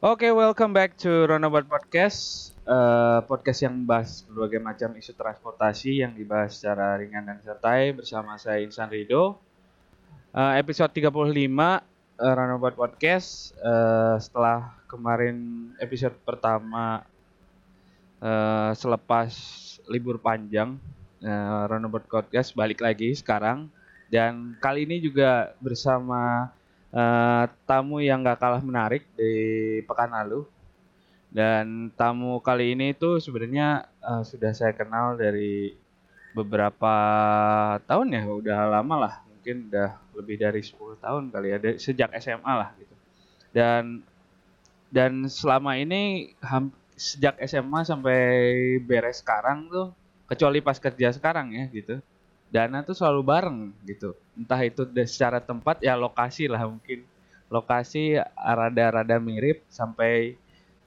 Oke, welcome back to Roundabout Podcast. Eh, podcast yang membahas berbagai macam isu transportasi yang dibahas secara ringan dan santai bersama saya Insan Rido. Eh, episode 35 uh, Roundabout Podcast eh, setelah kemarin episode pertama eh, selepas libur panjang uh, Podcast balik lagi sekarang dan kali ini juga bersama eh, tamu yang gak kalah menarik di pekan lalu. Dan tamu kali ini itu sebenarnya eh, sudah saya kenal dari beberapa tahun ya. Udah lama lah mungkin udah lebih dari 10 tahun kali ya dari- sejak SMA lah gitu. Dan dan selama ini ham- sejak SMA sampai beres sekarang tuh kecuali pas kerja sekarang ya gitu Dana tuh selalu bareng gitu. Entah itu secara tempat ya lokasi lah mungkin. Lokasi rada-rada mirip sampai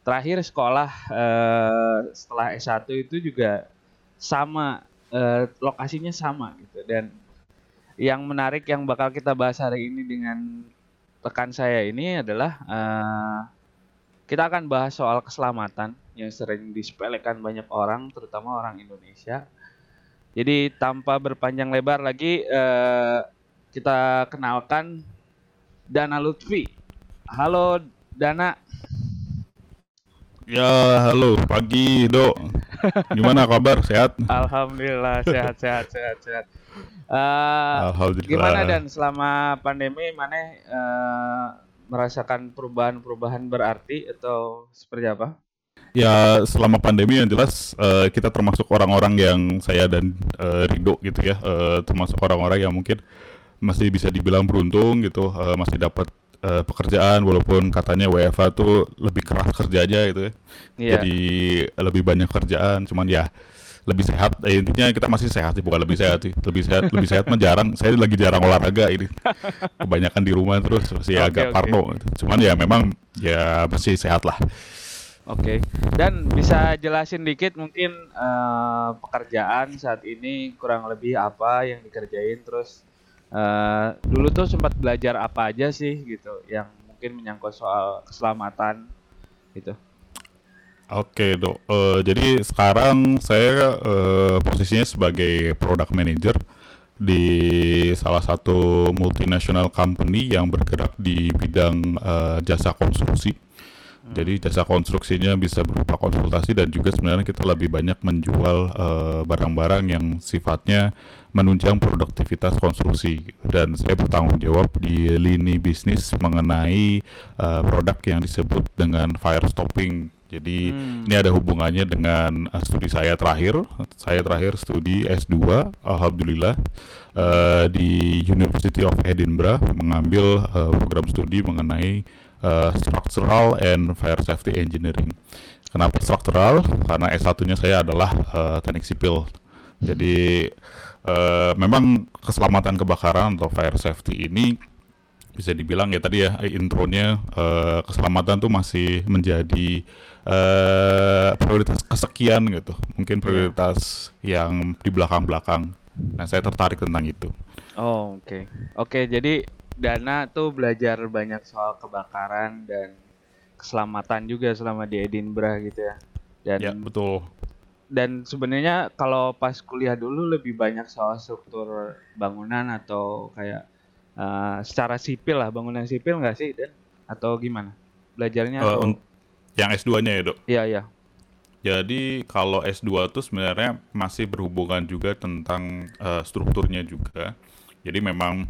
terakhir sekolah eh, setelah S1 itu juga sama eh, lokasinya sama gitu. Dan yang menarik yang bakal kita bahas hari ini dengan rekan saya ini adalah eh, kita akan bahas soal keselamatan yang sering disepelekan banyak orang terutama orang Indonesia jadi tanpa berpanjang lebar lagi eh, kita kenalkan Dana Lutfi halo Dana Ya, halo, pagi, Dok. Gimana kabar? Sehat? Alhamdulillah sehat sehat sehat sehat. Eh, Alhamdulillah. gimana dan selama pandemi mana eh, merasakan perubahan-perubahan berarti atau seperti apa? Ya, selama pandemi yang jelas eh, kita termasuk orang-orang yang saya dan eh, Rido gitu ya, eh, termasuk orang-orang yang mungkin masih bisa dibilang beruntung gitu, eh, masih dapat eh, pekerjaan walaupun katanya WFA tuh lebih keras kerjanya gitu ya. Iya. Jadi lebih banyak kerjaan, cuman ya lebih sehat. Eh, intinya kita masih sehat sih, bukan lebih sehat sih. Lebih sehat, lebih sehat mah jarang. Saya lagi jarang olahraga ini. Kebanyakan di rumah terus masih Oke, agak oke. parno. gitu. Cuman ya memang ya masih sehat lah. Oke. Dan bisa jelasin dikit mungkin eh, pekerjaan saat ini kurang lebih apa yang dikerjain terus eh, dulu tuh sempat belajar apa aja sih gitu yang mungkin menyangkut soal keselamatan gitu. Oke, Dok. Eh, jadi sekarang saya eh, posisinya sebagai product manager di salah satu multinational company yang bergerak di bidang eh, jasa konstruksi. Jadi jasa konstruksinya bisa berupa konsultasi dan juga sebenarnya kita lebih banyak menjual eh, barang-barang yang sifatnya menunjang produktivitas konstruksi. Dan saya bertanggung jawab di lini bisnis mengenai eh, produk yang disebut dengan fire stopping. Jadi Hmm. ini ada hubungannya dengan eh, studi saya terakhir. Saya terakhir studi S2, alhamdulillah eh, di University of Edinburgh mengambil eh, program studi mengenai eh, structural and fire safety engineering. Kenapa structural? Karena S1-nya saya adalah eh, teknik sipil. Jadi eh, memang keselamatan kebakaran atau fire safety ini bisa dibilang ya tadi ya intronya eh, keselamatan tuh masih menjadi eh, prioritas kesekian gitu. Mungkin prioritas yang di belakang-belakang. Nah, saya tertarik tentang itu. Oh, oke. Oke, jadi Dana tuh belajar banyak soal kebakaran dan keselamatan juga selama di Edinburgh gitu ya. Dan Ya, betul. dan sebenarnya kalau pas kuliah dulu lebih banyak soal struktur bangunan atau kayak eh, secara sipil lah, bangunan sipil nggak sih dan atau gimana? Belajarnya Eh, atau yang S2-nya ya, Dok. Iya, iya. Jadi kalau S2 itu sebenarnya masih berhubungan juga tentang eh, strukturnya juga. Jadi memang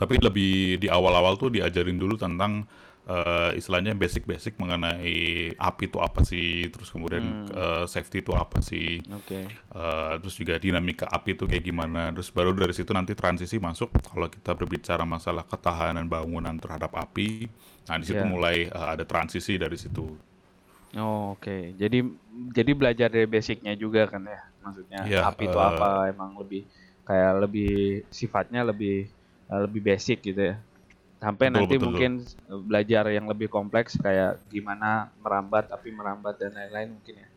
tapi lebih di awal-awal tuh diajarin dulu tentang eh, istilahnya basic-basic mengenai api itu apa sih, terus kemudian eh, safety itu apa sih, Oke. eh, terus juga dinamika api itu kayak gimana. Terus baru dari situ nanti transisi masuk kalau kita berbicara masalah ketahanan bangunan terhadap api. Nah, di situ Iya. mulai eh, ada transisi dari situ. Oh, oke. Jadi jadi belajar dari basicnya juga kan ya. Maksudnya Iya, api itu apa emang lebih kayak lebih sifatnya lebih lebih basic gitu ya. Sampai Betul, nanti betul. mungkin eh, belajar yang lebih kompleks kayak gimana merambat api merambat dan lain-lain mungkin ya.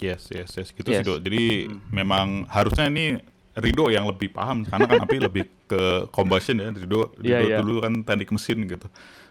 Yes, yes, yes. Gitu Yes. sih, Dok. Jadi memang harusnya ini Rido yang lebih paham karena kan api lebih ke combustion ya. Rido, Rido Iya, iya. dulu kan teknik mesin gitu.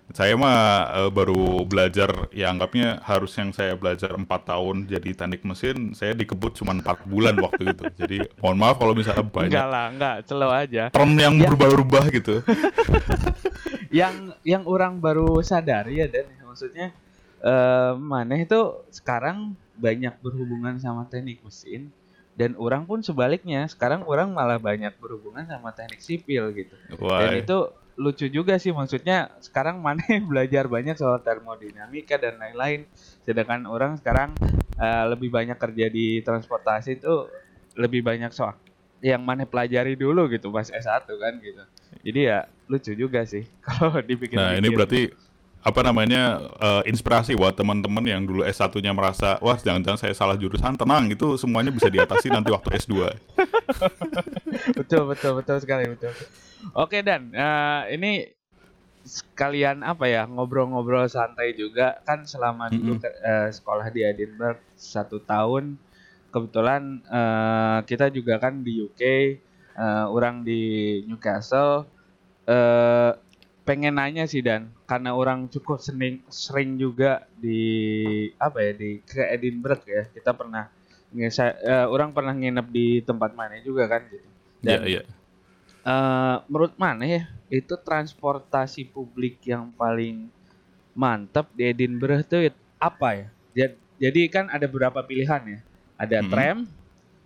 Saya mah eh, baru belajar ya anggapnya harus yang saya belajar empat tahun jadi teknik mesin, saya dikebut cuma empat bulan waktu itu. Jadi mohon maaf kalau misalnya Enggak banyak lah, enggak, slow aja. term yang Ya. berubah-ubah gitu. yang yang orang baru sadar ya dan maksudnya eh maneh itu sekarang banyak berhubungan sama teknik mesin dan orang pun sebaliknya sekarang orang malah banyak berhubungan sama teknik sipil gitu Wah, dan itu lucu juga sih maksudnya sekarang maneh belajar banyak soal termodinamika dan lain-lain sedangkan orang sekarang eh, lebih banyak kerja di transportasi itu lebih banyak soal yang maneh pelajari dulu gitu pas S1 kan gitu jadi ya lucu juga sih kalau dipikir Nah, ini berarti apa namanya eh, inspirasi buat teman-teman yang dulu S1-nya merasa wah jangan-jangan saya salah jurusan tenang itu semuanya bisa diatasi nanti waktu S2. betul betul betul sekali betul. Oke dan. Eh, ini sekalian apa ya ngobrol-ngobrol santai juga. Kan selama dulu Mm-mm. ke- eh, sekolah di Edinburgh satu tahun kebetulan eh, kita juga kan di UK eh, orang di Newcastle. Eh pengen nanya sih dan karena orang cukup sering sering juga di apa ya di ke Edinburgh ya. Kita pernah eh, orang pernah nginep di tempat mana juga kan gitu. Iya, dan iya. Eh, menurut mana ya itu transportasi publik yang paling mantap di Edinburgh itu apa ya Ja- jadi kan ada beberapa pilihan ya ada Mhm. tram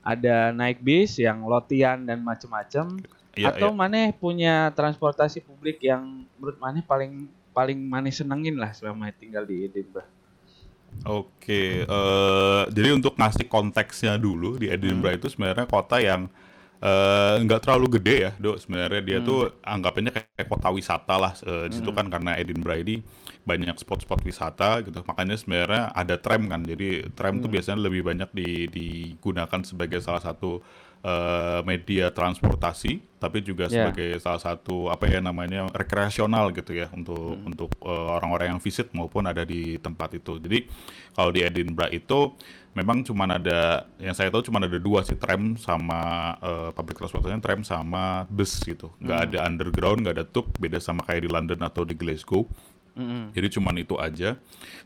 ada naik bis yang lotian dan macem-macem Iya, atau iya. maneh punya transportasi publik yang menurut maneh paling paling maneh senengin lah selama tinggal di Edinburgh. Oke, eh, jadi untuk ngasih konteksnya dulu di Hmm. Edinburgh itu sebenarnya kota yang eh, nggak terlalu gede ya, dok. Sebenarnya dia Hmm. tuh anggapannya kayak kota wisata lah. Eh, di situ kan karena Edinburgh ini banyak spot-spot wisata gitu, makanya sebenarnya ada tram kan. Jadi tram tuh Hmm. biasanya lebih banyak di- digunakan sebagai salah satu eh, media transportasi, tapi juga Ya. sebagai salah satu apa ya namanya rekreasional gitu ya untuk Hmm. untuk orang-orang yang visit maupun ada di tempat itu. Jadi kalau di Edinburgh itu memang cuman ada yang saya tahu cuma ada dua sih tram sama eh, public transportation tram sama bus gitu. Nggak Hmm. ada underground, nggak ada tube, beda sama kayak di London atau di Glasgow. Mm-mm. Jadi cuman itu aja.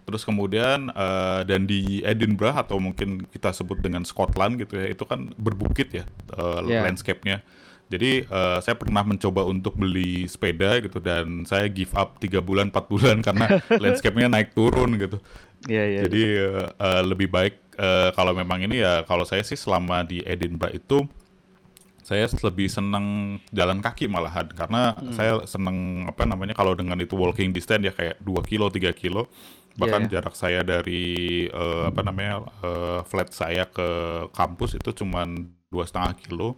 Terus kemudian eh, dan di Edinburgh atau mungkin kita sebut dengan Scotland gitu ya, itu kan berbukit ya eh, Yeah. landscape-nya. Jadi eh, saya pernah mencoba untuk beli sepeda gitu dan saya give up tiga bulan 4 bulan karena landscape-nya naik turun gitu. Iya iya. Jadi eh, eh, lebih baik eh, kalau memang ini ya kalau saya sih selama di Edinburgh itu saya lebih senang jalan kaki malahan karena Hmm. saya senang apa namanya kalau dengan itu walking distance ya kayak 2 kilo 3 kilo bahkan Iya, iya. jarak saya dari eh, apa namanya eh, flat saya ke kampus itu cuman dua setengah kilo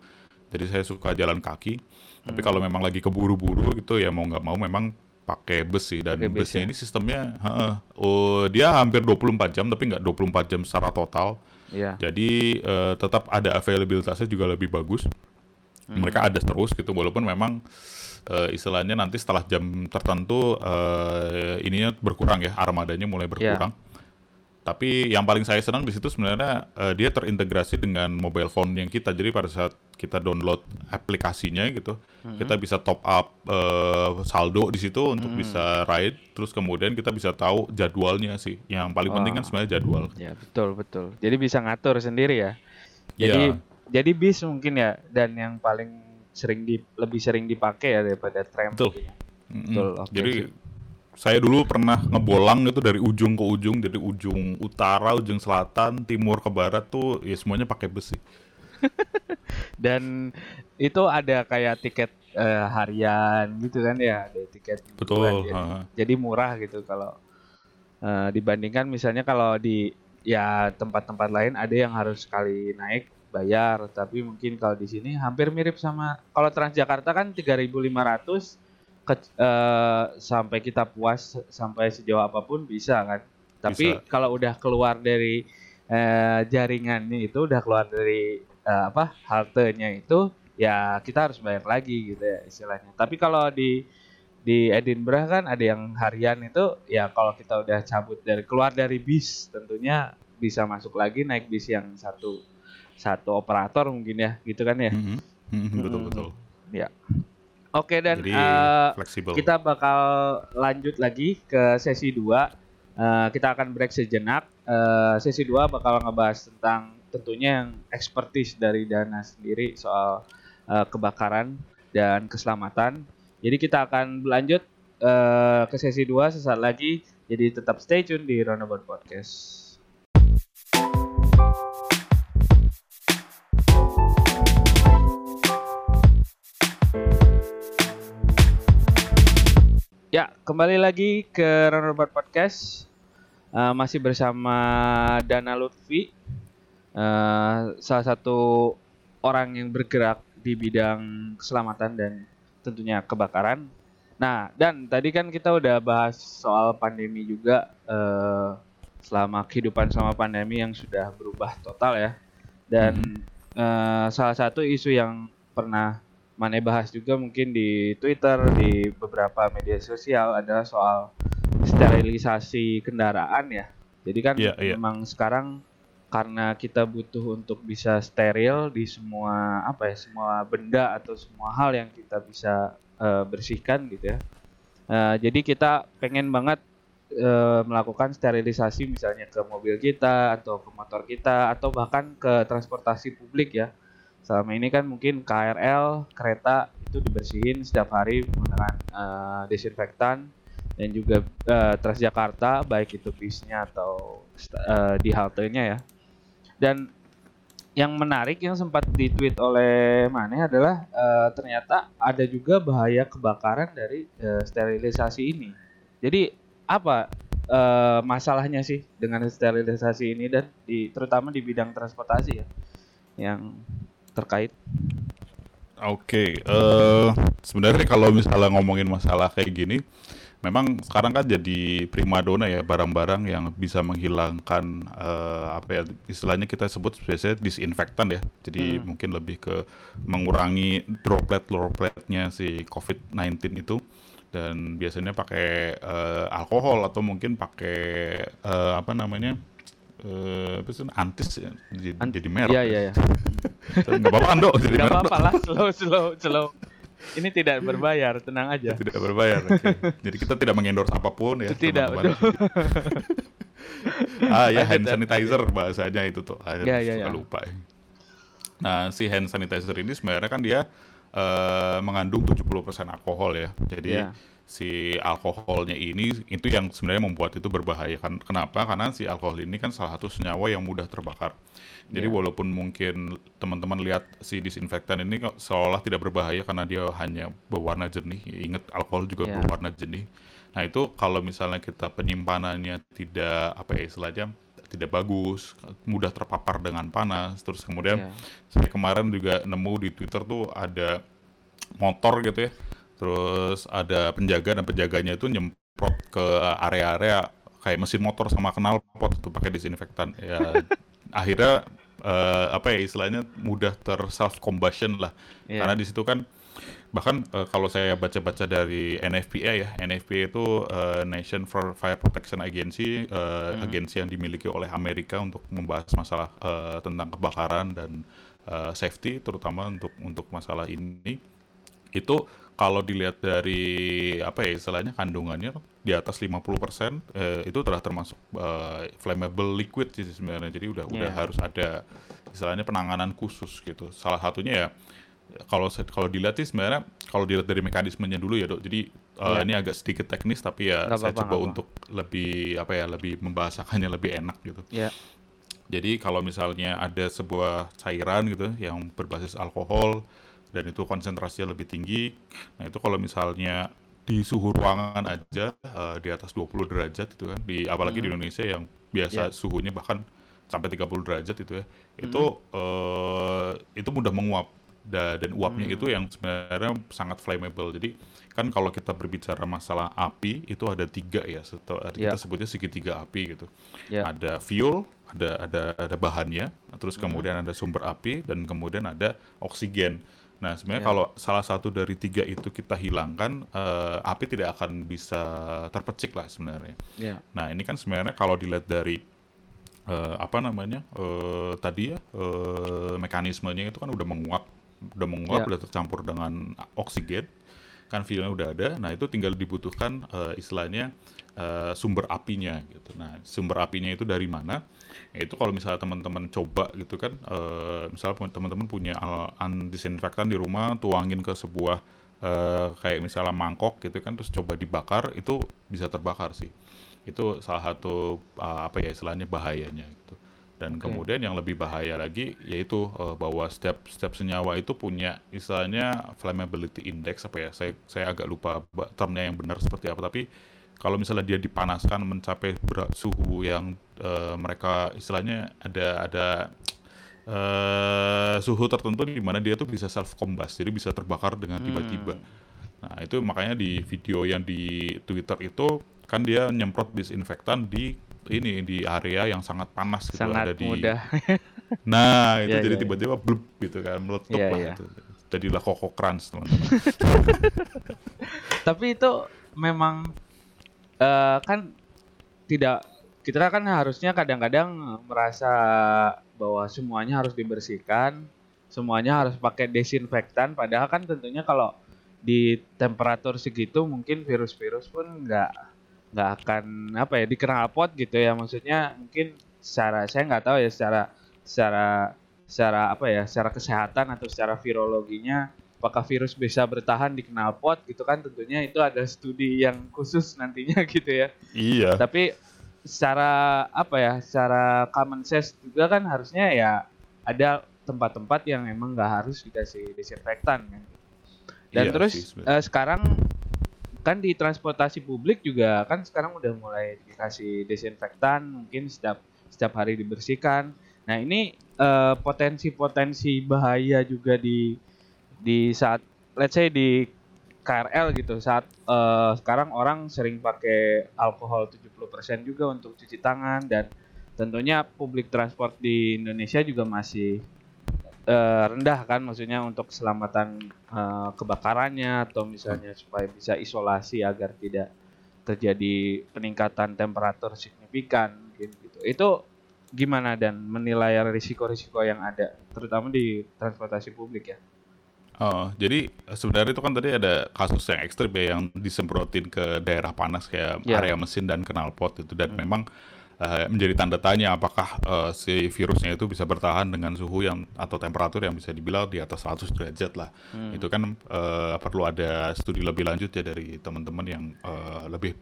jadi saya suka jalan kaki Hmm. tapi kalau memang lagi keburu-buru gitu ya mau nggak mau memang pakai bus sih dan bus busnya ya. ini sistemnya heeh, oh, dia hampir 24 jam tapi nggak 24 jam secara total Iya. jadi eh, tetap ada availabilitasnya juga lebih bagus. Mereka ada terus gitu walaupun memang eh, istilahnya nanti setelah jam tertentu eh, ininya berkurang ya armadanya mulai berkurang. Tapi yang paling saya senang di situ sebenarnya eh, dia terintegrasi dengan mobile phone yang kita. Jadi pada saat kita download aplikasinya gitu, kita bisa top up eh, saldo di situ untuk bisa ride. Terus kemudian kita bisa tahu jadwalnya sih. Yang paling penting kan sebenarnya jadwal. Ya betul betul. Jadi bisa ngatur sendiri ya. Jadi Iya. jadi bis mungkin ya dan yang paling sering di lebih sering dipakai ya daripada tram. Betul. Mm-mm. Betul, oke Jadi. Saya dulu pernah ngebolang itu dari ujung ke ujung, dari ujung utara, ujung selatan, timur ke barat tuh ya semuanya pakai bus sih. Dan itu ada kayak tiket eh, harian gitu kan ya, ada tiket Betul, mingguan. Jadi, jadi murah gitu kalau eh, dibandingkan misalnya kalau di ya tempat-tempat lain ada yang harus sekali naik bayar, tapi mungkin kalau di sini hampir mirip sama kalau Transjakarta kan 3.500 ke, eh, sampai kita puas sampai sejauh apa pun bisa kan. Tapi Bisa. kalau udah keluar dari eh, jaringannya itu udah keluar dari eh, apa haltenya itu ya kita harus bayar lagi gitu ya istilahnya. Tapi kalau di di Edinburgh kan ada yang harian itu ya kalau kita udah cabut dari keluar dari bis tentunya bisa masuk lagi naik bis yang satu satu operator mungkin ya gitu kan ya. Mhm. Mhm, Betul Mm. betul. Ya. Oke dan Jadi fleksibel. kita bakal lanjut lagi ke sesi 2. Eh, kita akan break sejenak. Eh, sesi 2 bakal ngebahas tentang tentunya yang expertise dari Dana sendiri soal eh, kebakaran dan keselamatan. Jadi kita akan berlanjut eh, ke sesi 2 sesaat lagi. Jadi tetap stay tune di Roundabout Podcast. Ya, kembali lagi ke Roundabout Podcast. Eh, masih bersama Dana Lutfi, eh, salah satu orang yang bergerak di bidang keselamatan dan tentunya kebakaran. Nah, dan tadi kan kita udah bahas soal pandemi juga, eh, selama kehidupan sama pandemi yang sudah berubah total ya. Dan eh, salah satu isu yang pernah Mane bahas juga mungkin di Twitter, di beberapa media sosial adalah soal sterilisasi kendaraan ya. Jadi kan Iya, iya. memang sekarang karena kita butuh untuk bisa steril di semua apa ya, semua benda atau semua hal yang kita bisa eh, bersihkan gitu ya. Eh, jadi kita pengen banget eh, melakukan sterilisasi misalnya ke mobil kita atau ke motor kita atau bahkan ke transportasi publik ya selama ini kan mungkin KRL kereta itu dibersihin setiap hari menggunakan eh, desinfektan dan juga eh, Transjakarta baik itu bisnya atau eh, di haltenya ya. Dan yang menarik yang sempat ditweet oleh Mane adalah eh, ternyata ada juga bahaya kebakaran dari eh, sterilisasi ini. Jadi apa eh, masalahnya sih dengan sterilisasi ini dan di terutama di bidang transportasi ya? Yang terkait Oke, eh sebenarnya kalau misalnya ngomongin masalah kayak gini, memang sekarang kan jadi primadona ya barang-barang yang bisa menghilangkan eh, apa ya istilahnya kita sebut biasanya disinfektan ya. Jadi Hmm. mungkin lebih ke mengurangi droplet-dropletnya si COVID-19 itu dan biasanya pakai eh, alkohol atau mungkin pakai eh, apa namanya eh apa sih antis ya jadi, An- jadi merek Iya ya. iya iya. nggak apa-apa kan dok jadi Gak merek apa-apa lah, slow slow slow. Ini tidak berbayar, tenang aja. tidak berbayar. oke. Jadi kita tidak mengendorse apa pun ya. Tidak, teman-teman. ah ya hand sanitizer bahasanya itu tuh. Ah, Ya, ya, ya. lupa. ya. Nah si hand sanitizer ini sebenarnya kan dia eh, mengandung 70% alkohol ya. Jadi Ya. Si alkoholnya ini itu yang sebenarnya membuat itu berbahaya kan. Kenapa? Karena si alkohol ini kan salah satu senyawa yang mudah terbakar. Jadi Ya. walaupun mungkin teman-teman lihat si disinfektan ini kok seolah tidak berbahaya karena dia hanya berwarna jernih. Ingat alkohol juga Ya. berwarna jernih. Nah itu kalau misalnya kita penyimpanannya tidak apa ya istilahnya tidak bagus, mudah terpapar dengan panas, terus kemudian Ya. saya kemarin juga nemu di Twitter tuh ada motor gitu ya. Terus ada penjaga dan penjaganya itu nyemprot ke area-area kayak mesin motor sama knalpot itu pakai disinfektan. Ya akhirnya eh, apa ya istilahnya mudah ter self combustion lah. Iya. Karena di situ kan bahkan eh, kalau saya baca-baca dari NFPA ya, NFPA itu eh, Nation for Fire Protection Agency, eh, agensi yang dimiliki oleh Amerika untuk membahas masalah eh, tentang kebakaran dan eh, safety, terutama untuk untuk masalah ini. Itu kalau dilihat dari apa ya istilahnya kandungannya di atas 50% eh, itu telah termasuk eh, flammable liquid sih sebenarnya. Jadi udah udah Iya. harus ada istilahnya penanganan khusus gitu. Salah satunya ya kalau kalau dilihat sih sebenarnya kalau dilihat dari mekanismenya dulu ya dok jadi eh, Iya. ini agak sedikit teknis tapi ya Nggak saya apa-apa, coba apa. untuk lebih apa ya lebih membahasakannya lebih enak gitu Ya. jadi kalau misalnya ada sebuah cairan gitu yang berbasis alkohol dan itu konsentrasinya lebih tinggi. Nah itu kalau misalnya di suhu ruangan aja eh, di atas 20 derajat itu kan di apalagi di Indonesia yang biasa Ya. suhunya bahkan sampai 30 derajat itu ya itu eh, itu mudah menguap. Da- dan uapnya itu yang sebenarnya sangat flammable. Jadi kan kalau kita berbicara masalah api itu ada tiga ya setelah Ya. kita sebutnya segitiga api gitu. Ya. ada fuel ada ada ada bahannya terus kemudian ada sumber api dan kemudian ada oksigen nah sebenarnya Ya. kalau salah satu dari tiga itu kita hilangkan eh, api tidak akan bisa terpecik lah sebenarnya Ya. nah ini kan sebenarnya kalau dilihat dari eh, apa namanya eh, tadi ya eh, mekanismenya itu kan udah menguap udah menguap, Ya. udah tercampur dengan oksigen, kan fuelnya udah ada. Nah itu tinggal dibutuhkan eh, istilahnya eh, sumber apinya gitu. Nah sumber apinya itu dari mana? Ya, itu kalau misalnya teman-teman coba gitu kan, eh, misalnya teman-teman punya disinfektan di rumah, tuangin ke sebuah eh, kayak misalnya mangkok gitu kan, terus coba dibakar, itu bisa terbakar sih. Itu salah satu eh, apa ya istilahnya bahayanya gitu. Dan Oke. kemudian yang lebih bahaya lagi yaitu eh, bahwa setiap setiap senyawa itu punya istilahnya flammability index apa ya? Saya saya agak lupa termnya yang benar seperti apa tapi kalau misalnya dia dipanaskan mencapai berat suhu yang eh, mereka istilahnya ada ada eh, suhu tertentu di mana dia tuh bisa self combust jadi bisa terbakar dengan tiba-tiba. Nah, itu makanya di video yang di Twitter itu kan dia nyemprot disinfektan di ini di area yang sangat panas gitu Sangat ada di mudah. Nah, itu Iya, jadi iya, tiba-tiba blub gitu kan meletup Iya, lah iya. itu. Jadilah koko crunch, teman-teman. Tapi itu memang eh, kan tidak kita kan harusnya kadang-kadang merasa bahwa semuanya harus dibersihkan, semuanya harus pakai desinfektan. Padahal kan tentunya kalau di temperatur segitu mungkin virus-virus pun nggak nggak akan apa ya dikenal pot gitu ya. Maksudnya mungkin secara saya nggak tahu ya secara secara secara apa ya secara kesehatan atau secara virologinya apakah virus bisa bertahan di knalpot gitu kan tentunya itu ada studi yang khusus nantinya gitu ya. Iya. tapi secara apa ya secara common sense juga kan harusnya ya ada tempat-tempat yang emang nggak harus dikasih desinfektan kan. Dan Iya terus sih, eh, sekarang kan di transportasi publik juga kan sekarang udah mulai dikasih desinfektan mungkin setiap setiap hari dibersihkan. Nah ini eh, potensi-potensi bahaya juga di di saat let's say di KRL gitu saat eh, sekarang orang sering pakai alkohol 70% juga untuk cuci tangan dan tentunya publik transport di Indonesia juga masih eh, rendah kan maksudnya untuk keselamatan eh, kebakarannya atau misalnya supaya bisa isolasi agar tidak terjadi peningkatan temperatur signifikan gitu. Itu gimana dan menilai risiko-risiko yang ada terutama di transportasi publik ya. Oh, jadi sebenarnya itu kan tadi ada kasus yang ekstrim ya yang disemprotin ke daerah panas kayak Ya. area mesin dan knalpot itu dan memang eh, menjadi tanda tanya apakah eh, si virusnya itu bisa bertahan dengan suhu yang atau temperatur yang bisa dibilang di atas 100 derajat lah. Itu kan eh, perlu ada studi lebih lanjut ya dari teman-teman yang eh, lebih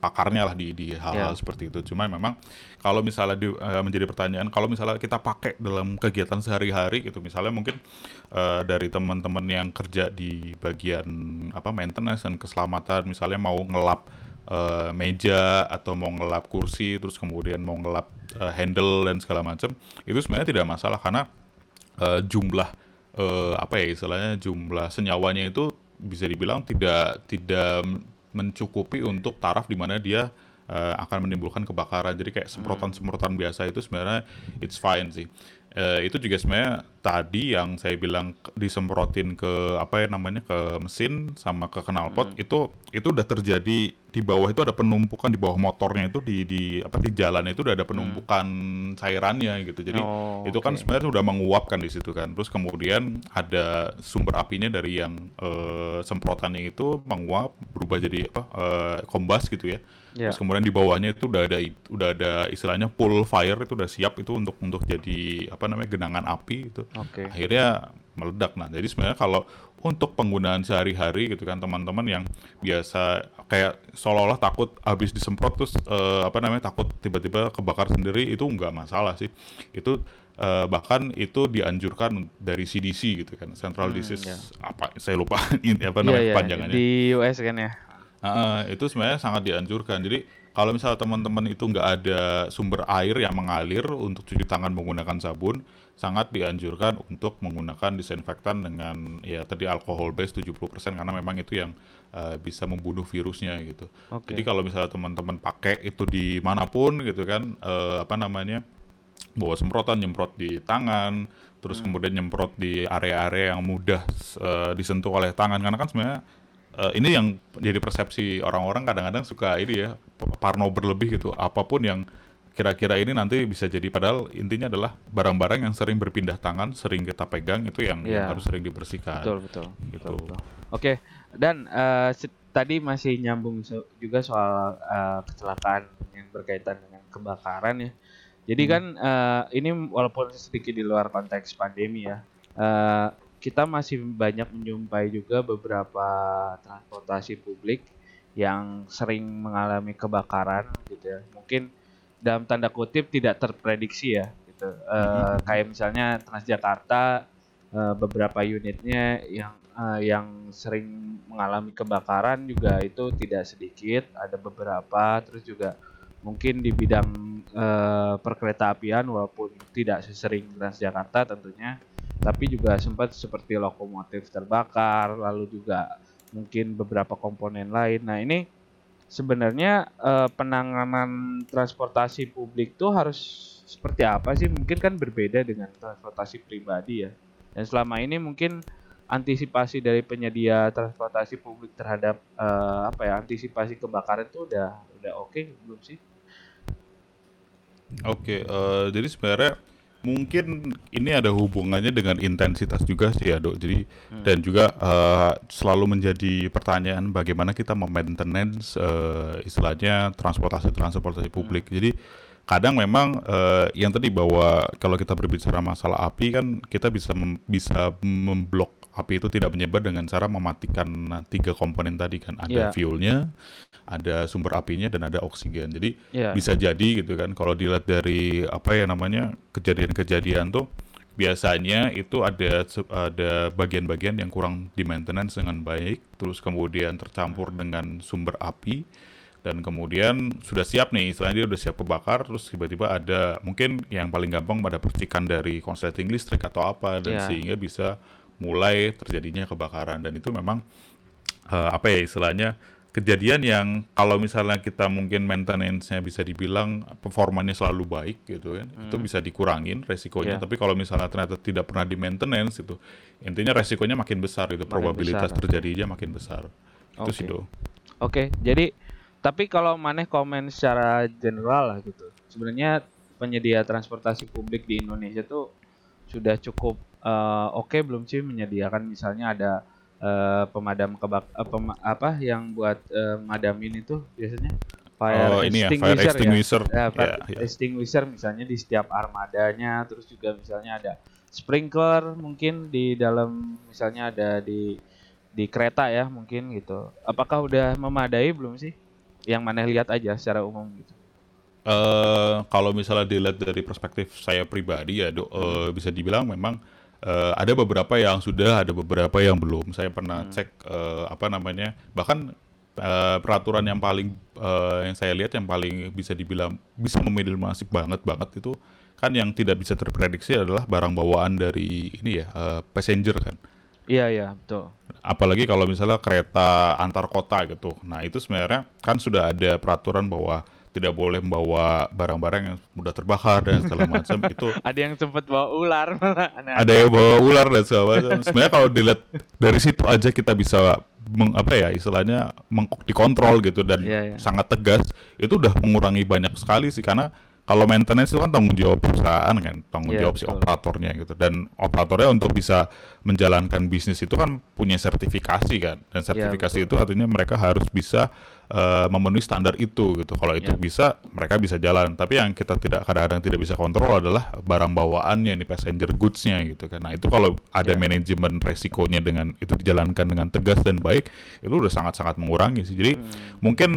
pakarnya lah di di hal-hal Ya. seperti itu. Cuma memang kalau misalnya di- eh, menjadi pertanyaan, kalau misalnya kita pakai dalam kegiatan sehari-hari gitu, misalnya mungkin eh, dari teman-teman yang kerja di bagian apa maintenance dan keselamatan, misalnya mau ngelap eh, meja atau mau ngelap kursi, terus kemudian mau ngelap eh, handle dan segala macam, itu sebenarnya tidak masalah karena eh, jumlah eh, apa ya istilahnya jumlah senyawanya itu bisa dibilang tidak tidak mencukupi untuk taraf di mana dia eh, akan menimbulkan kebakaran. Jadi kayak semprotan-semprotan biasa itu sebenarnya it's fine sih. Eh, itu juga sebenarnya tadi yang saya bilang disemprotin ke apa ya namanya ke mesin sama ke knalpot itu itu udah terjadi di bawah itu ada penumpukan di bawah motornya itu di di apa di jalan itu udah ada penumpukan cairannya gitu. Jadi Oh, itu kan oke. sebenarnya sudah menguapkan di situ kan. Terus kemudian ada sumber apinya dari yang eh, semprotannya itu menguap berubah jadi apa eh, kombas gitu ya. Ya. Terus kemudian di bawahnya itu udah ada udah ada istilahnya pool fire itu udah siap itu untuk untuk jadi apa namanya genangan api itu. Oke. Akhirnya meledak. Nah, jadi sebenarnya kalau untuk penggunaan sehari-hari gitu kan teman-teman yang biasa kayak seolah-olah takut habis disemprot terus eh, apa namanya takut tiba-tiba kebakar sendiri itu nggak masalah sih. Itu eh, bahkan itu dianjurkan dari CDC gitu kan, Central Disease ya. apa saya lupa ini apa Iya namanya ya, panjangannya. di US kan ya. Nah, itu sebenarnya sangat dianjurkan. Jadi kalau misalnya teman-teman itu nggak ada sumber air yang mengalir untuk cuci tangan menggunakan sabun, sangat dianjurkan untuk menggunakan disinfektan dengan ya tadi alkohol base 70% karena memang itu yang eh, bisa membunuh virusnya gitu. Oke. Jadi kalau misalnya teman-teman pakai itu di mana pun gitu kan eh, apa namanya bawa semprotan nyemprot di tangan terus kemudian nyemprot di area-area yang mudah eh, disentuh oleh tangan karena kan sebenarnya eh, ini yang jadi persepsi orang-orang kadang-kadang suka ini ya parno berlebih gitu apa pun yang kira-kira ini nanti bisa jadi padahal intinya adalah barang-barang yang sering berpindah tangan, sering kita pegang itu yang, Iya. harus sering dibersihkan. Betul betul. Gitu. betul, betul. Oke, dan se- tadi masih nyambung so- juga soal eh, kecelakaan yang berkaitan dengan kebakaran ya. Jadi Hmm. kan eh, ini walaupun sedikit di luar konteks pandemi ya, eh, kita masih banyak menjumpai juga beberapa transportasi publik yang sering mengalami kebakaran gitu ya. Mungkin dalam tanda kutip tidak terprediksi ya gitu. Eh, kayak misalnya Transjakarta eh, beberapa unitnya yang eh, yang sering mengalami kebakaran juga itu tidak sedikit ada beberapa terus juga mungkin di bidang eh, perkeretaapian walaupun tidak sesering Transjakarta tentunya tapi juga sempat seperti lokomotif terbakar lalu juga mungkin beberapa komponen lain. Nah ini sebenarnya eh, penanganan transportasi publik tuh harus seperti apa sih? Mungkin kan berbeda dengan transportasi pribadi ya. Dan selama ini mungkin antisipasi dari penyedia transportasi publik terhadap eh, apa ya antisipasi kebakaran itu udah udah oke belum sih? Oke, eh, jadi sebenarnya mungkin ini ada hubungannya dengan intensitas juga sih ya dok. Jadi dan juga eh, selalu menjadi pertanyaan bagaimana kita memaintenance eh, istilahnya transportasi transportasi publik. Jadi kadang memang eh, yang tadi bahwa kalau kita berbicara masalah api kan kita bisa mem- bisa memblok api itu tidak menyebar dengan cara mematikan nah, tiga komponen tadi kan ada Iya. fuelnya, ada sumber apinya dan ada oksigen. Jadi Iya. bisa jadi gitu kan kalau dilihat dari apa ya namanya kejadian-kejadian tuh biasanya itu ada ada bagian-bagian yang kurang di maintenance dengan baik terus kemudian tercampur dengan sumber api dan kemudian sudah siap nih istilahnya dia udah siap kebakar terus tiba-tiba ada mungkin yang paling gampang pada percikan dari konsleting listrik atau apa dan Iya. sehingga bisa mulai terjadinya kebakaran dan itu memang eh, apa ya istilahnya kejadian yang kalau misalnya kita mungkin maintenance-nya bisa dibilang performanya selalu baik gitu kan itu bisa dikurangin resikonya Iya. tapi kalau misalnya ternyata tidak pernah di maintenance itu intinya resikonya makin besar itu Makin probabilitas besar. terjadinya makin besar itu sih do Oke, jadi tapi kalau maneh komen secara general lah gitu. Sebenarnya penyedia transportasi publik di Indonesia tuh sudah cukup eh, oke belum sih menyediakan misalnya ada eh, pemadam kebak eh, pema- apa yang buat eh, madamin itu biasanya fire Oh, ini ya, fire extinguisher extinguisher. Ya, fire Ya, ya. extinguisher misalnya di setiap armadanya, terus juga misalnya ada sprinkler mungkin di dalam misalnya ada di di kereta ya mungkin gitu. Apakah udah memadai belum sih? Yang mana lihat aja secara umum gitu. eh kalau misalnya dilihat dari perspektif saya pribadi ya, Dok, eh, bisa dibilang memang eh, ada beberapa yang sudah, ada beberapa yang belum. Saya pernah cek eh, apa namanya, bahkan eh, peraturan yang paling eh, yang saya lihat yang paling bisa dibilang bisa meminimalisir banget banget itu kan yang tidak bisa terprediksi adalah barang bawaan dari ini ya eh, passenger kan Iya iya betul. apalagi kalau misalnya kereta antar kota gitu. Nah itu sebenarnya kan sudah ada peraturan bahwa tidak boleh membawa barang-barang yang mudah terbakar dan segala macam itu Ada yang sempat bawa ular malah. Nah, ada yang bawa ular dan segala macam. Sebenarnya kalau dilihat dari situ aja kita bisa meng, apa ya istilahnya meng, dikontrol gitu dan Iya, iya. sangat tegas itu udah mengurangi banyak sekali sih karena kalau maintenance itu kan tanggung jawab perusahaan kan tanggung Iya, jawab si operatornya gitu dan operatornya untuk bisa menjalankan bisnis itu kan punya sertifikasi kan dan sertifikasi itu artinya mereka harus bisa eh, memenuhi standar itu gitu kalau itu Iya. bisa mereka bisa jalan tapi yang kita tidak kadang-kadang tidak bisa kontrol adalah barang bawaannya nih passenger goods-nya gitu kan nah itu kalau ada Iya. manajemen resikonya dengan itu dijalankan dengan tegas dan baik itu udah sangat-sangat mengurangi sih jadi Hmm. mungkin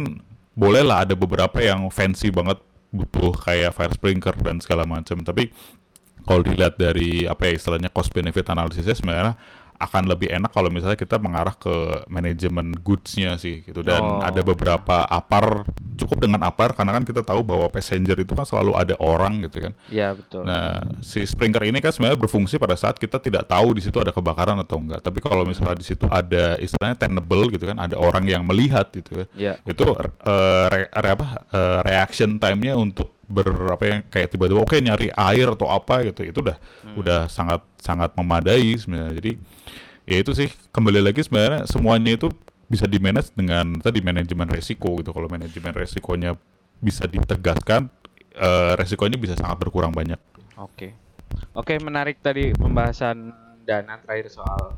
bolehlah ada beberapa yang fancy banget butuh kayak fire sprinkler dan segala macam tapi kalau dilihat dari apa ya istilahnya cost benefit analisisnya sebenarnya akan lebih enak kalau misalnya kita mengarah ke manajemen goods-nya sih gitu dan Oh, ada beberapa apar cukup dengan apar karena kan kita tahu bahwa passenger itu kan selalu ada orang gitu kan Iya betul. Nah, si sprinkler ini kan sebenarnya berfungsi pada saat kita tidak tahu di situ ada kebakaran atau enggak. Tapi kalau misalnya di situ ada istilahnya tenable gitu kan, ada orang yang melihat gitu kan. Iya. Itu eh, re- re- apa eh, reaction time-nya untuk ber apa yang kayak tiba-tiba oke nyari air atau apa gitu. Itu udah udah sangat sangat memadai sebenarnya. Jadi ya itu sih kembali lagi sebenarnya semuanya itu bisa di manage dengan tadi manajemen resiko gitu. Kalau manajemen resikonya bisa ditegaskan eh, resikonya bisa sangat berkurang banyak. Oke. Oke, menarik tadi pembahasan Dana terakhir soal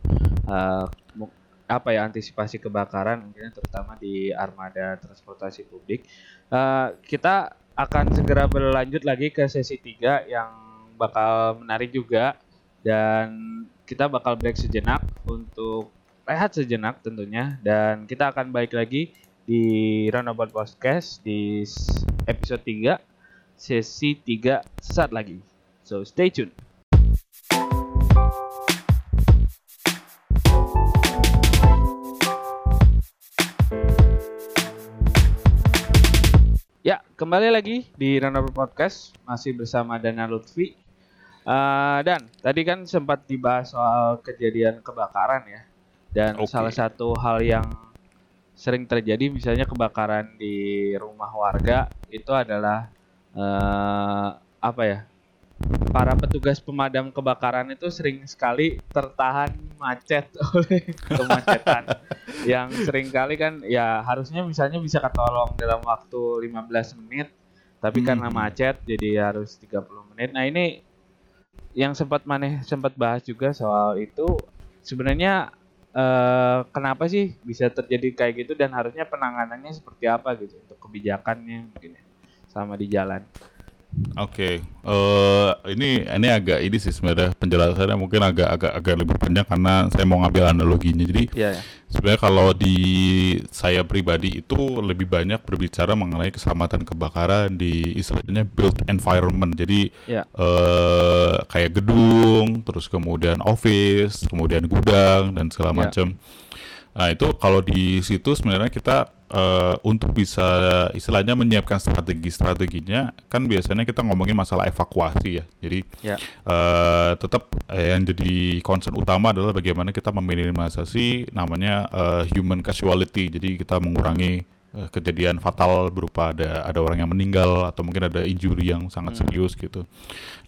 mu- apa ya antisipasi kebakaran mungkin terutama di armada transportasi publik. Eh, kita akan segera berlanjut lagi ke sesi 3 yang bakal menarik juga dan kita bakal break sejenak untuk rehat sejenak tentunya dan kita akan balik lagi di Roundabout Podcast di episode 3 sesi 3 sesaat lagi. So stay tuned. Kembali lagi di Roundabout Podcast masih bersama Dana Lutfi. Eh, dan tadi kan sempat dibahas soal kejadian kebakaran ya. Dan Oke. salah satu hal yang sering terjadi misalnya kebakaran di rumah warga itu adalah eh, apa ya? Para petugas pemadam kebakaran itu sering sekali tertahan macet oleh kemacetan yang sering kali kan ya harusnya misalnya bisa ketolong dalam waktu 15 menit tapi karena Hmm. macet jadi harus 30 menit. Nah, ini yang sempat maneh sempat bahas juga soal itu sebenarnya eh, kenapa sih bisa terjadi kayak gitu dan harusnya penanganannya seperti apa gitu untuk kebijakannya mungkin ya, sama di jalan. Oke, eh ini ini agak ini sih sebenarnya penjelasannya mungkin agak agak agak lebih panjang karena saya mau ngambil analoginya. Jadi Iya ya. sebenarnya kalau di saya pribadi itu lebih banyak berbicara mengenai keselamatan kebakaran di istilahnya built environment. Jadi Ya. eh kayak gedung, terus kemudian office, kemudian gudang dan segala Ya. macam. Nah itu kalau di situ sebenarnya kita eh, untuk bisa istilahnya menyiapkan strategi-strateginya kan biasanya kita ngomongin masalah evakuasi ya. Jadi Ya. eh, tetap eh, yang jadi concern utama adalah bagaimana kita meminimalisasi namanya eh, human casualty. Jadi kita mengurangi eh, kejadian fatal berupa ada ada orang yang meninggal atau mungkin ada injury yang sangat serius gitu.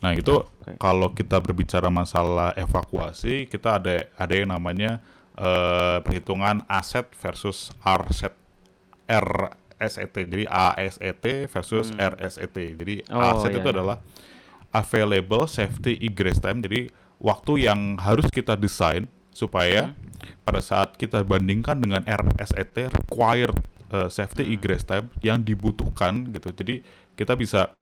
Nah itu Oke. kalau kita berbicara masalah evakuasi kita ada ada yang namanya eh, perhitungan aset versus RSET RSET. Jadi ASET versus RSET. Jadi Oh, aset iya, itu iya. adalah available safety egress time. Jadi waktu yang harus kita desain supaya pada saat kita bandingkan dengan RSET required uh, safety egress time yang dibutuhkan gitu. Jadi kita bisa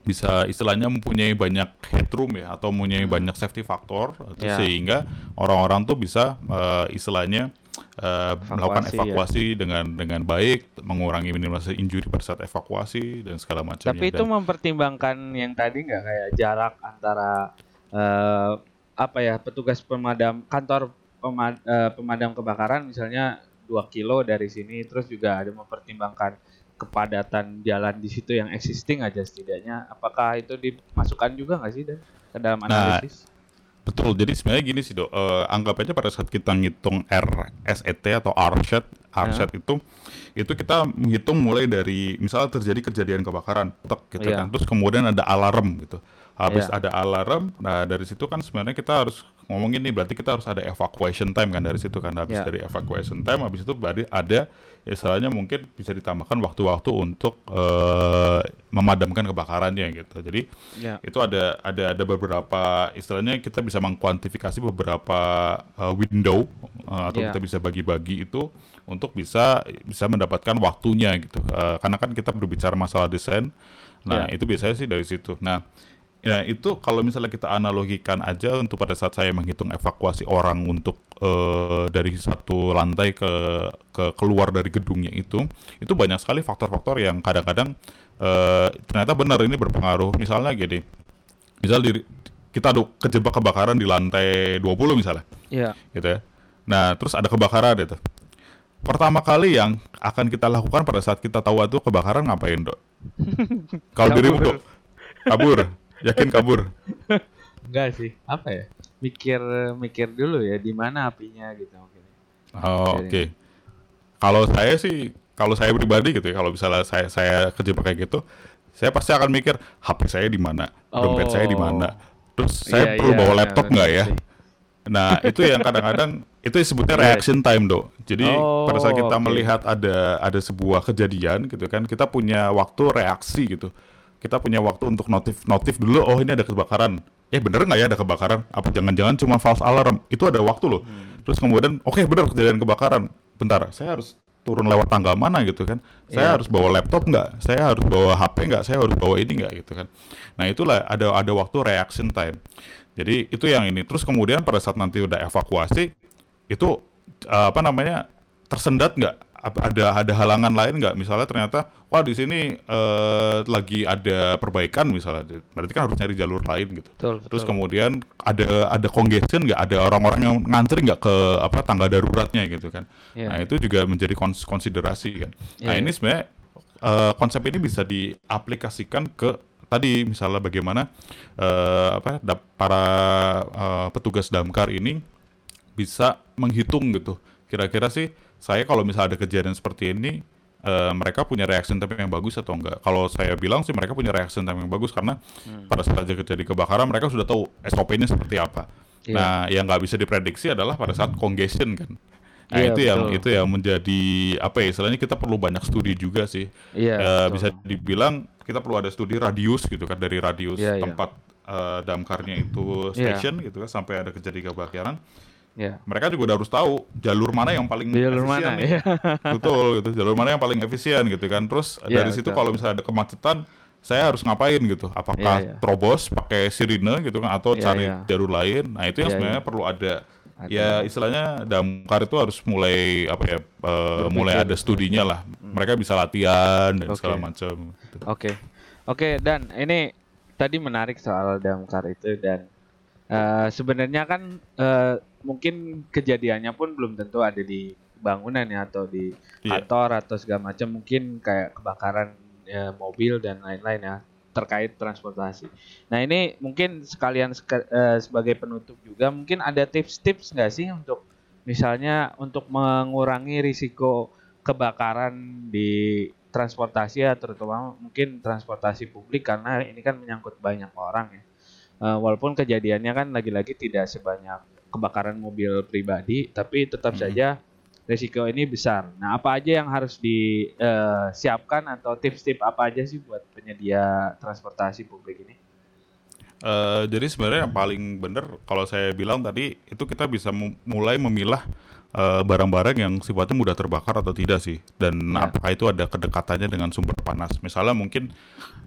bisa istilahnya mempunyai banyak headroom ya atau mempunyai banyak safety factor Ya. sehingga orang-orang tuh bisa uh, istilahnya uh, melakukan Evakuasi, ya. evakuasi dengan dengan baik, mengurangi minimalisasi injury pada saat evakuasi dan segala macamnya. Tapi itu Dan- mempertimbangkan yang tadi nggak kayak jarak antara eh, apa ya petugas pemadam kantor pema- eh, pemadam kebakaran misalnya 2 kilo dari sini terus juga ada mempertimbangkan kepadatan jalan di situ yang existing aja setidaknya apakah itu dimasukkan juga nggak sih Dan ke dalam Nah, analisis? Betul, jadi sebenarnya gini sih dok, Eh, anggap aja pada saat kita ngitung RSET atau RSET, RSET itu, itu kita menghitung mulai dari misalnya terjadi kejadian kebakaran, tek, gitu Iya. kan, terus kemudian ada alarm gitu, habis Iya. ada alarm, nah dari situ kan sebenarnya kita harus ngomongin nih, berarti kita harus ada evacuation time kan dari situ kan, habis Iya. dari evacuation time, habis itu berarti ada istilahnya mungkin bisa ditambahkan waktu-waktu untuk eh, memadamkan kebakarannya gitu, jadi Ya. itu ada ada ada beberapa istilahnya kita bisa mengkuantifikasi beberapa uh, window uh, atau Iya. kita bisa bagi-bagi itu untuk bisa bisa mendapatkan waktunya gitu Uh, karena kan kita berbicara masalah desain nah Iya. itu biasanya sih dari situ nah ya itu kalau misalnya kita analogikan aja untuk pada saat saya menghitung evakuasi orang untuk uh, dari satu lantai ke ke keluar dari gedungnya itu itu banyak sekali faktor-faktor yang kadang-kadang uh, ternyata benar ini berpengaruh. Misalnya gini misal di, kita ada kejebak kebakaran di lantai 20 misalnya Iya. gitu ya. Nah terus ada kebakaran itu. Pertama kali yang akan kita lakukan pada saat kita tahu itu kebakaran ngapain dok? Kalau dirimu dok? Kabur yakin kabur Enggak sih. Apa ya? Mikir mikir dulu ya di mana apinya gitu mungkin. oh, oke Oke. kalau saya sih kalau saya pribadi gitu ya kalau misalnya saya saya kejebak kayak gitu saya pasti akan mikir HP saya di mana dompet saya di mana terus saya Iya, perlu iya, bawa laptop nggak ya sih. Nah, itu yang kadang-kadang itu disebutnya Iya. reaction time, Dok. Jadi Oh, pada saat kita oke. melihat ada ada sebuah kejadian gitu kan, kita punya waktu reaksi gitu. Kita punya waktu untuk notif notif dulu oh ini ada kebakaran. Eh bener nggak ya ada kebakaran? Apa jangan-jangan cuma false alarm? Itu ada waktu loh. Hmm. terus kemudian oke bener kejadian kebakaran. Bentar saya harus turun lewat tangga mana gitu kan? Saya Iya. harus bawa laptop nggak? Saya harus bawa HP nggak? Saya harus bawa ini nggak gitu kan? Nah itulah ada ada waktu reaction time. Jadi itu yang ini. Terus kemudian pada saat nanti udah evakuasi itu eh, apa namanya tersendat nggak ada ada halangan lain nggak? Misalnya ternyata wah di sini eh, lagi ada perbaikan misalnya. Berarti kan harus nyari jalur lain gitu. Betul, terus betul. kemudian ada ada congestion nggak? Ada orang-orang yang ngantri nggak ke apa tangga daruratnya gitu kan? Iya. nah itu juga menjadi kons- konsiderasi kan? Nah Iya, ini sebenarnya eh, konsep ini bisa diaplikasikan ke tadi misalnya bagaimana eh, apa para eh, petugas damkar ini bisa menghitung gitu. Kira-kira sih saya kalau misalnya ada kejadian seperti ini eh, mereka punya reaction time yang bagus atau enggak kalau saya bilang sih mereka punya reaction time yang bagus karena Hmm. pada saat terjadi kebakaran mereka sudah tahu SOP-nya seperti apa Iya. nah yang nggak bisa diprediksi adalah pada saat congestion kan nah Iya, itu yang betul. itu yang menjadi apa ya istilahnya kita perlu banyak studi juga sih Iya, Eh, betul. bisa dibilang kita perlu ada studi radius gitu kan dari radius Iya, iya. tempat eh, damkarnya itu Iya. station gitu kan sampai ada kejadian kebakaran Ya. mereka juga udah harus tahu jalur mana yang paling Jalur efisien mana, nih. iya. betul gitu jalur mana yang paling efisien gitu kan terus Iya, dari situ kalau misalnya ada kemacetan saya harus ngapain gitu apakah Iya, iya. terobos pakai sirine gitu kan atau Iya, cari iya. jalur lain nah itu yang Iya, sebenarnya iya. perlu ada Ada. ya istilahnya damkar itu harus mulai apa ya Berpikir. mulai ada studinya lah mereka bisa latihan dan Oke. segala macam gitu. Oke, oke dan ini tadi menarik soal damkar itu dan eh, sebenarnya kan eh, mungkin kejadiannya pun belum tentu ada di bangunan ya atau di Iya. kantor atau segala macam mungkin kayak kebakaran ya, mobil dan lain-lain ya terkait transportasi. Nah ini mungkin sekalian seka- eh, sebagai penutup juga mungkin ada tips-tips nggak sih untuk misalnya untuk mengurangi risiko kebakaran di transportasi ya terutama mungkin transportasi publik karena ini kan menyangkut banyak orang ya. Eh, walaupun kejadiannya kan lagi-lagi tidak sebanyak kebakaran mobil pribadi tapi tetap Mhm. saja risiko ini besar. Nah, apa aja yang harus disiapkan atau tips-tips apa aja sih buat penyedia transportasi publik ini? Eh, jadi sebenarnya yang paling benar kalau saya bilang tadi itu kita bisa mu- mulai memilah eh, barang-barang yang sifatnya mudah terbakar atau tidak sih dan Ya. apakah itu ada kedekatannya dengan sumber panas misalnya mungkin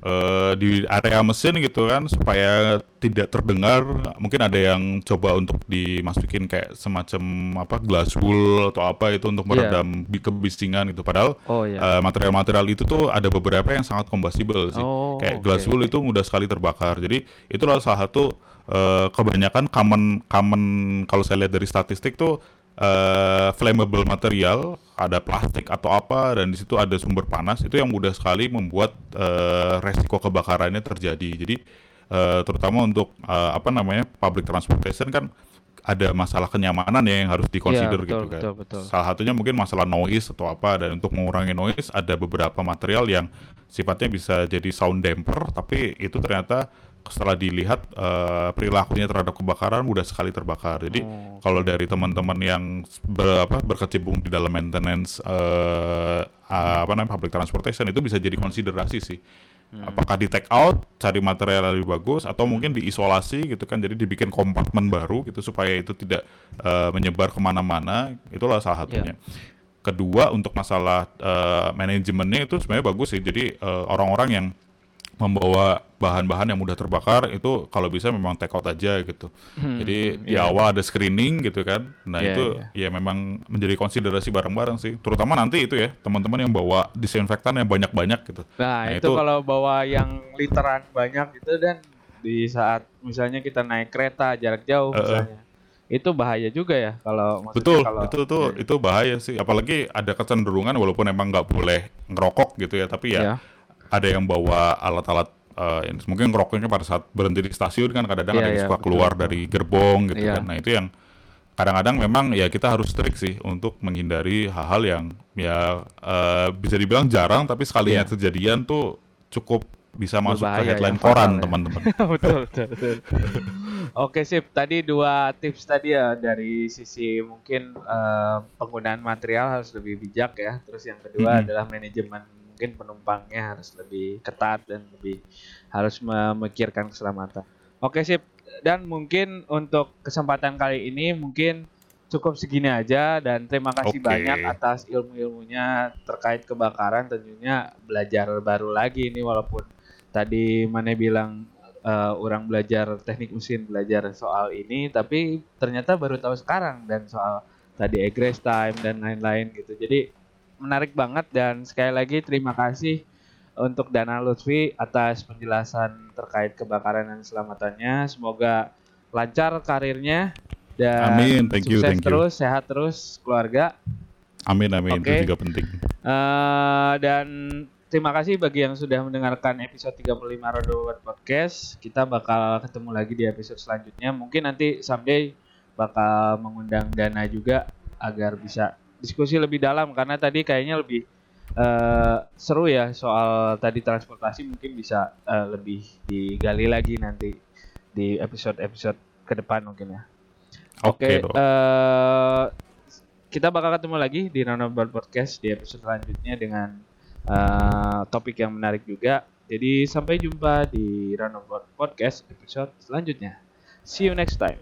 eh, di area mesin gitu kan supaya tidak terdengar mungkin ada yang coba untuk dimasukin kayak semacam apa glass wool atau apa itu untuk Iya. meredam bi- kebisingan gitu padahal Oh ya. eh, material-material itu tuh ada beberapa yang sangat combustible sih Oh, kayak oke. glass wool itu mudah sekali terbakar. Jadi itulah salah satu eh, kebanyakan common common kalau saya lihat dari statistik tuh eh, flammable material, ada plastik atau apa dan di situ ada sumber panas itu yang mudah sekali membuat eh, resiko kebakarannya terjadi. Jadi eh, terutama untuk eh, apa namanya public transportation kan ada masalah kenyamanan ya yang harus dikonsider Iya, betul, gitu kan. betul, betul. Salah satunya mungkin masalah noise atau apa dan untuk mengurangi noise ada beberapa material yang sifatnya bisa jadi sound damper tapi itu ternyata setelah dilihat eh, perilakunya terhadap kebakaran mudah sekali terbakar. Jadi Oh, kalau dari teman-teman yang ber, apa, berkecimpung di dalam maintenance eh, apa namanya public transportation itu bisa jadi konsiderasi sih. Hmm. Apakah di take out, cari material yang lebih bagus, atau mungkin diisolasi gitu kan, jadi dibikin kompartemen baru gitu supaya itu tidak eh, menyebar ke mana-mana, itulah salah satunya. Kedua untuk masalah eh, manajemennya itu sebenarnya bagus sih, jadi eh, orang-orang yang membawa bahan-bahan yang mudah terbakar itu kalau bisa memang take out aja gitu. Hmm, Jadi di iya. awal ada screening gitu kan. Nah Iya, itu iya. ya memang menjadi konsiderasi bareng-bareng sih. Terutama nanti itu ya teman-teman yang bawa disinfektan yang banyak-banyak gitu. Nah, Nah, itu, itu- kalau bawa yang literan banyak itu dan di saat misalnya kita naik kereta jarak jauh misalnya. Itu bahaya juga ya kalau Betul, kalau itu tuh Iya. itu bahaya sih. Apalagi ada kecenderungan walaupun emang nggak boleh ngerokok gitu ya, tapi ya Iya. Ada yang bawa alat-alat yang mungkin ngerokoknya pada saat berhenti di stasiun kan kadang-kadang Iya, ada yang iya, suka betul, keluar betul. dari gerbong gitu Iya. kan. Nah itu yang kadang-kadang memang ya kita harus strict sih untuk menghindari hal-hal yang ya eh, bisa dibilang jarang tapi sekalinya Iya. kejadian tuh cukup bisa masuk ke headline ya, koran ya. teman-teman. betul, betul, betul. Oke sip, tadi dua tips tadi ya dari sisi mungkin eh, penggunaan material harus lebih bijak ya. Terus yang kedua Mhm. adalah manajemen mungkin penumpangnya harus lebih ketat dan lebih harus memikirkan keselamatan. Oke sip. Dan mungkin untuk kesempatan kali ini mungkin cukup segini aja dan terima kasih Oke. banyak atas ilmu-ilmunya terkait kebakaran tentunya belajar baru lagi ini walaupun tadi Mane bilang eh, orang belajar teknik mesin belajar soal ini tapi ternyata baru tahu sekarang dan soal tadi egress time dan lain-lain gitu jadi menarik banget dan sekali lagi terima kasih untuk Dana Lutfi atas penjelasan terkait kebakaran dan keselamatannya semoga lancar karirnya dan Amin, thank you, sukses thank you. terus sehat terus keluarga Amin amin Oke. itu juga penting. Eh, dan terima kasih bagi yang sudah mendengarkan episode 35 Rodo Podcast. Kita bakal ketemu lagi di episode selanjutnya. Mungkin nanti someday bakal mengundang Dana juga agar bisa diskusi lebih dalam karena tadi kayaknya lebih eh, seru ya soal tadi transportasi mungkin bisa eh, lebih digali lagi nanti di episode-episode ke depan mungkin ya. Oke Oke, dong. eh, kita bakal ketemu lagi di Roundabout Podcast di episode selanjutnya dengan eh, topik yang menarik juga. Jadi sampai jumpa di Roundabout Podcast episode selanjutnya. See you next time.